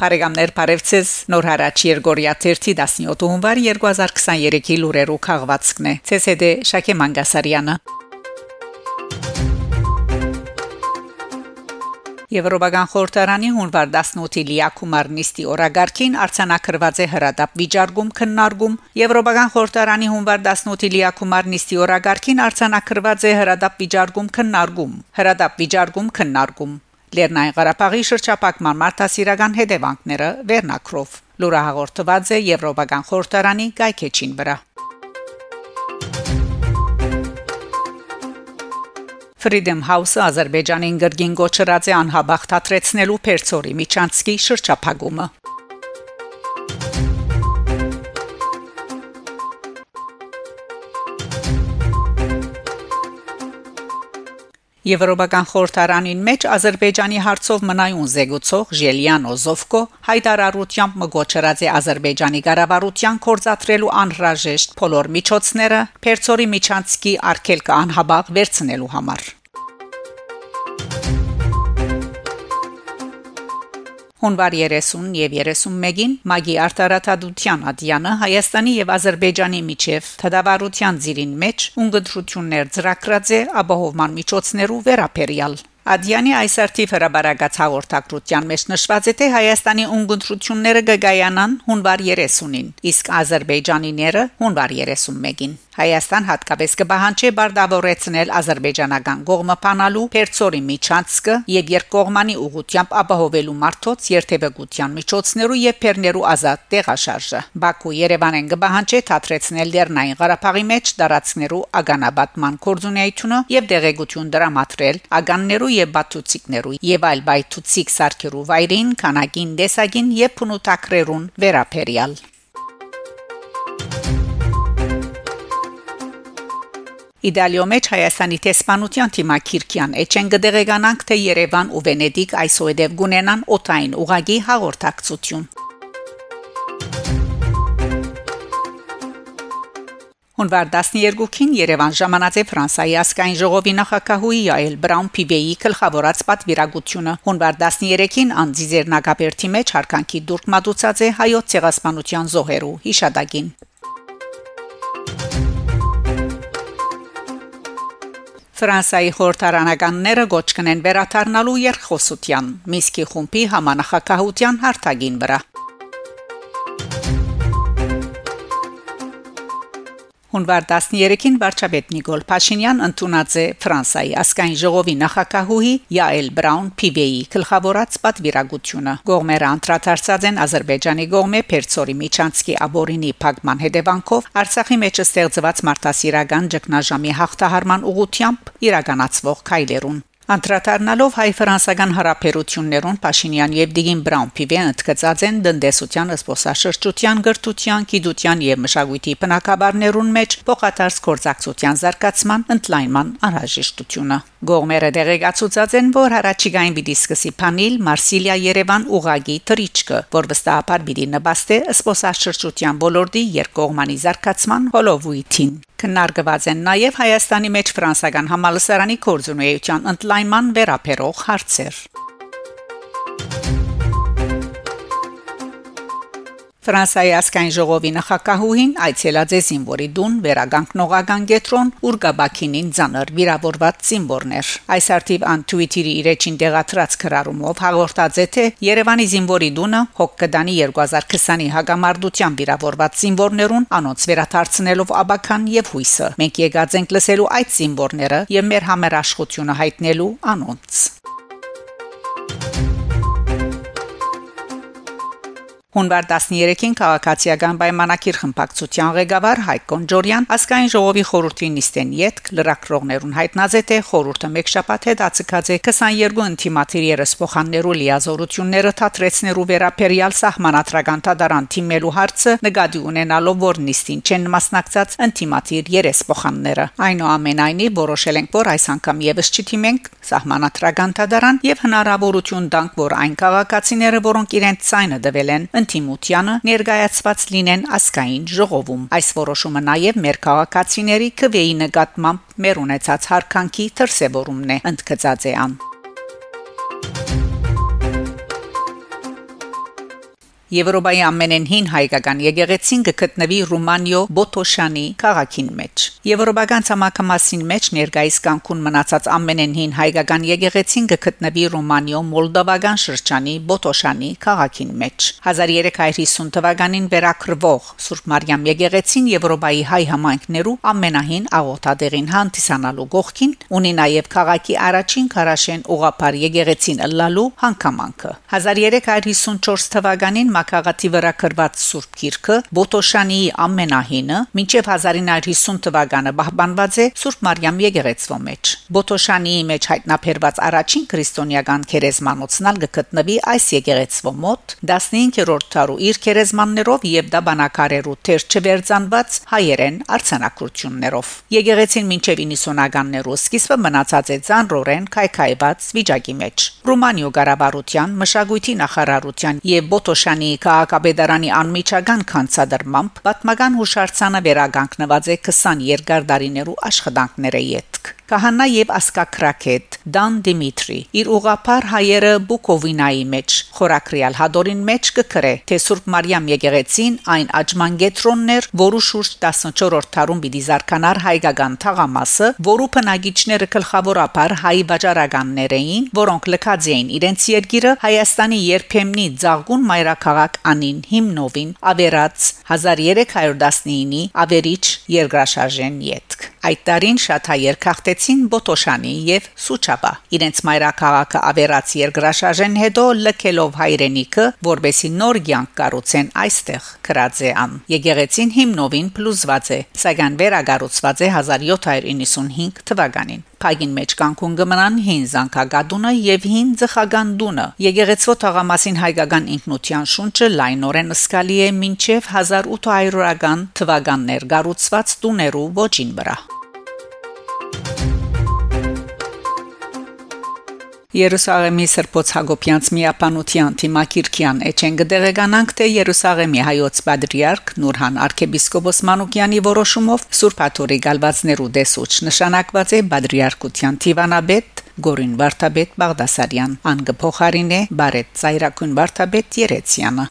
Բարեկամներ Բարևցես Նոր հարաճ Երգորիա 17 հունվար 2023-ի լուրերու քաղվածքն է ՑՍԴ Շակե Մանգասարյանը Եվրոպական խորհրդարանի հունվար 18-ի լիակումարնիստի օրագարկին արցանակրված է հրադապ վիճարկում քննարկում Եվրոպական խորհրդարանի հունվար 18-ի լիակումարնիստի օրագարկին արցանակրված է հրադապ վիճարկում քննարկում հրադապ վիճարկում քննարկում Լեռնային Ղարաբաղի շրջափակման մարդասիրական հետևանքները Վերնակրով լուրը հաղորդված է Եվրոպական խորհրդարանի գայքեչին վրա Freedom House-ը Ադրբեջանին գրգին գոչրած է անհաբախտացնելու Պերցորի Միչանսկի շրջափակումը Եվրոպական խորհրդարանին մեջ Ադրբեջանի հարցով մնայուն զեկուցող Ժելյան Օզովկո հայտարարությամբ մգոչրած է Ադրբեջանի ղարավարության կորցատրելու անհրաժեշտ բոլոր միջոցները Պերցորի Միչանսկի արկելքը անհաբաղ վերցնելու համար Հունվար 30 եւ 31-ին Մագի արտարադատության ադյանը Հայաստանի եւ Ադրբեջանի միջև թդավարության ծիրին մեջ ունգընտրություններ ծրագրած է ապահովման միջոցներու վերապերյալ Ադյանի այս արդիվ հրաբարագած հաղորդակցության մեջ նշված է թե Հայաստանի ունգընտրությունները կգայանան հունվար 30-ին, իսկ Ադրբեջանիները հունվար 31-ին։ Հայաստան հատկապես կբահանջի բարդավորեցնել ադրբեջանական կողմը փանալու Պերցորի Միչանսկը եւ երկկողմանի ուղությամբ ապահովելու մարդոց երթևեկության միջոցներու եւ Պերներու ազատ տեղաշարժը։ Բաքու Երևանեն կբահանջի թատրեցնել Լեռնային Ղարաբաղի մեջ դարածներու ագանաբատման կորձունեությունը եւ դեղեցություն դրամատրել ագաններու եւ բաթուցիկներու եւ այլ բայթուցիկ սարքերու վայրին, քանակին, դեսագին եւ փնուտակրերուն վերապերյալ Իտալիո մեջ Հայաստանի տեսփանության թիմա Քիրքյան Էչեն գդեղեկանանք թե Երևան ու Վենեդիկ այսօդև գունենան օտային ուղագի հաղորդակցություն Հունվար 12-ին Երևան ժամանած է Ֆրանսայի ասկային ժողովի նախակահուի Յայել Բրաուն Պիբեի գլխավորած պատվիրակությունը հունվար 13-ին անձիզեր նագաբերթի մեջ հարկանքի դուրք մատուցած է հայոց ցեղասպանության զոհերու հիշադակին Ֆրանսայի խորհրդարանականները գոչ կնեն վերաթարնալու երկխոսության Միսկի խումբի համանախակահության հարթագին վրա Հունվար 13-ին վարչապետ Նիկոլ Փաշինյան ընդունած է Ֆրանսայի ասկային ժողովի նախակահուհի Յայել Բրաուն Պիվեի գլխավորած պատվիրակությունը։ Գողմերը անդրադարձած են Ադրբեջանի գողմե Պերցորի Միչանսկի աբորինի փակման հետևանքով Արցախի մեջ ստեղծված մարդասիրական ճգնաժամի հաղթահարման ուղությամբ իրականացվող քայլերուն։ Անդրադառնալով հայ-ֆրանսական հարաբերություններուն Փաշինյան եւ Դիգին Բրաուն-Պիվեն ընդգծած են դնդեսության, սփոսաշրջության, գրթության, գիտության եւ մշակույթի բնակաբարներուն մեջ փոխադարձ կորցակցության զարգացման ընդլայնման անհրաժեշտությունը։ Գողմերը դեղեկացուցած են, որ հարաճիգային պիտի սկսի փանիլ Մարսիլիա Երևան ուղագի թրիչկը, որ վստահաբար պիտի նպաստի սփոսաշրջության ոլորտի երկկողմանի զարգացման հոլովույթին։ Քննարկված են նաև Հայաստանի մեջ ֆրանսական համալսարանի կորձունեության ընդլայնման վերապերող հարցեր։ Ֆրանսիայի ասկային ժողովի նախակահուհին այցելած է զինվորի դուն վերագանքնողական գետրոն Ուրգաբակինին ցաներ վիրավորված զինվորներ այս արդիվ անտուիտիրի իրեջին դեղատրած քրարումով հաղորդած է թե Երևանի զինվորի դունը հոկկդանի 2020-ի հագամարտության վիրավորված զինվորներուն անոնց վերաթարցնելով աբական եւ հույսը մենք եկած ենք լսելու այդ զինվորները եւ մեր համերաշխությունը հայտնելու անոնց Հունվար 13-ին քաղաքացիական պայմանակիր խմբակցության ղեկավար Հայկ Կոնջորյան ասկային ժողովի խորհրդի նիստեն յետք լրակրողներուն հայտնած է խորհուրդը մեկ շաբաթ հետ ացկած է 22 ինտիմատիր երեսփոխաններու լիազորությունները թատրեցներու վերապերյալ սահմանադրական տադարան թիմելու հարցը նկատի ունենալով որ նիստին չեն մասնակցած ինտիմատիր երեսփոխանները այնուամենայնիվ որոշել ենք որ այս անգամ եւս չթիմենք սահմանադրական տադարան եւ հնարավորություն տանք որ այն քաղաքացիները որոնք իրենց ցայնը դվել են ընտիմությանը ներկայացված լինեն ասկային ժողովում։ Այս որոշումը նաև մեր քաղաքացիների քվեի նկատմամբ մեր ունեցած հարկանքի դրսևորումն է, ընդգծած է ան։ Եվրոպայի ամենեն հին հայկական եկեղեցին կգտնվի Ռումանիո Բոտոշանի քաղաքին մեջ։ Եվրոպական ցամաքամասին մեջ ներկայիս Կանկուն մնացած ամենեն հին հայկական եկեղեցին կգտնվի Ռումանիո Մոլդովական շրջանի Բոտոշանի քաղաքին մեջ։ 1350 թվականին վերակրվող Սուրբ Մարիամ եկեղեցին Եվրոպայի հայ համայնքներու ամենահին աղոթատեղին հանդիսանալու գողքին ունի նաև քաղաքի առաջին քարաշեն ուղապար եկեղեցին լալու հանգամանքը 1354 թվականին Մակաղատի վրա գրված Սուրբ Գիրքը Բոտոշանի ամենահինը մինչև 1950 թվականը պահպանված է Սուրբ Մարիամ եկեղեցվո մեջ Բոտոշանի մեջ հայտնաբերված առաջին քրիստոնեական քերեզմանոցնալ գտնվի այս եկեղեցվո մոտ 15-րդ դարու իր քերեզմաններով եւ դաբանակարերու թեր չվերցանված հայերեն արցանակություններով եկեղեցին մինչև 90-ականներու սկիզբը մնացած է ցանրորեն քայքայված վիճակի մեջ Ռումանիո Ղարաբարության մշակույթի նախարարության եւ Բոտոշանի քաղաքապետարանի անմիջական կանցադրմամբ պատմական հուշարձանը վերագանքնված է 20 երկար դարիներու աշխատանքները յետք Կահանա եւ ասկակրակետ Դան Դիմիտրի իր ուղափար հայերը Բուկովինայի մեջ խորակրիալ հադորին մեջ կկրե թե Սուրբ Մարիամ եկեղեցին այն աջմանգետրոններ, որու շուրջ 14-րդ դարում պիտի զարգանար հայկական թաղամասը, որու բնագիչները գլխավորապես հայ վաճառականներ էին, որոնք լքած էին իրենց երկիրը Հայաստանի երբեմնի ցաղուն մայրաքաղաք անին հիմնովին ավերած 1319-ի ավերիչ երկրաշարժեն յետք Այդ տարին շատ հայեր քաղտեցին Բոտոշանի եւ Սուչապա։ Իրենց մայրաքաղաքը ավերած երկրաշարժեն հետո լքելով հայրենիքը, որբեսի նոր կյանք կառուցեն այստեղ քրածեան։ Եկեղեցին հիմնովին փլուզված է, սակայն վերագառուցված է 1795 թվականին։ Փագին մեջ կանկուն գմնան հին զանգագադունը եւ հին ծխական դունը։ Եկեղեցվո թաղամասին հայկական ինքնության շունչը լայնորեն սկալի է մինչև 1800-ական թվականներ գառուցված տուներու ոչին վրա։ Երուսաղեմի Սրբոց Հակոբյանց միապանության Թիմակիրքյան էջեն գդեղեկանանք թե Երուսաղեմի հայոց պատրիարք Նուրհան arczepiskopos Մանուկյանի որոշումով Սուրբ Աթորի գալվածներու դեսուչ նշանակված է պատրիարքության Տիվանաբեդ Գորին Վարդապետ Բաղդասարյան անգ փոխարինե Բարետ Ծայրակուն Վարդապետ Երեցյանը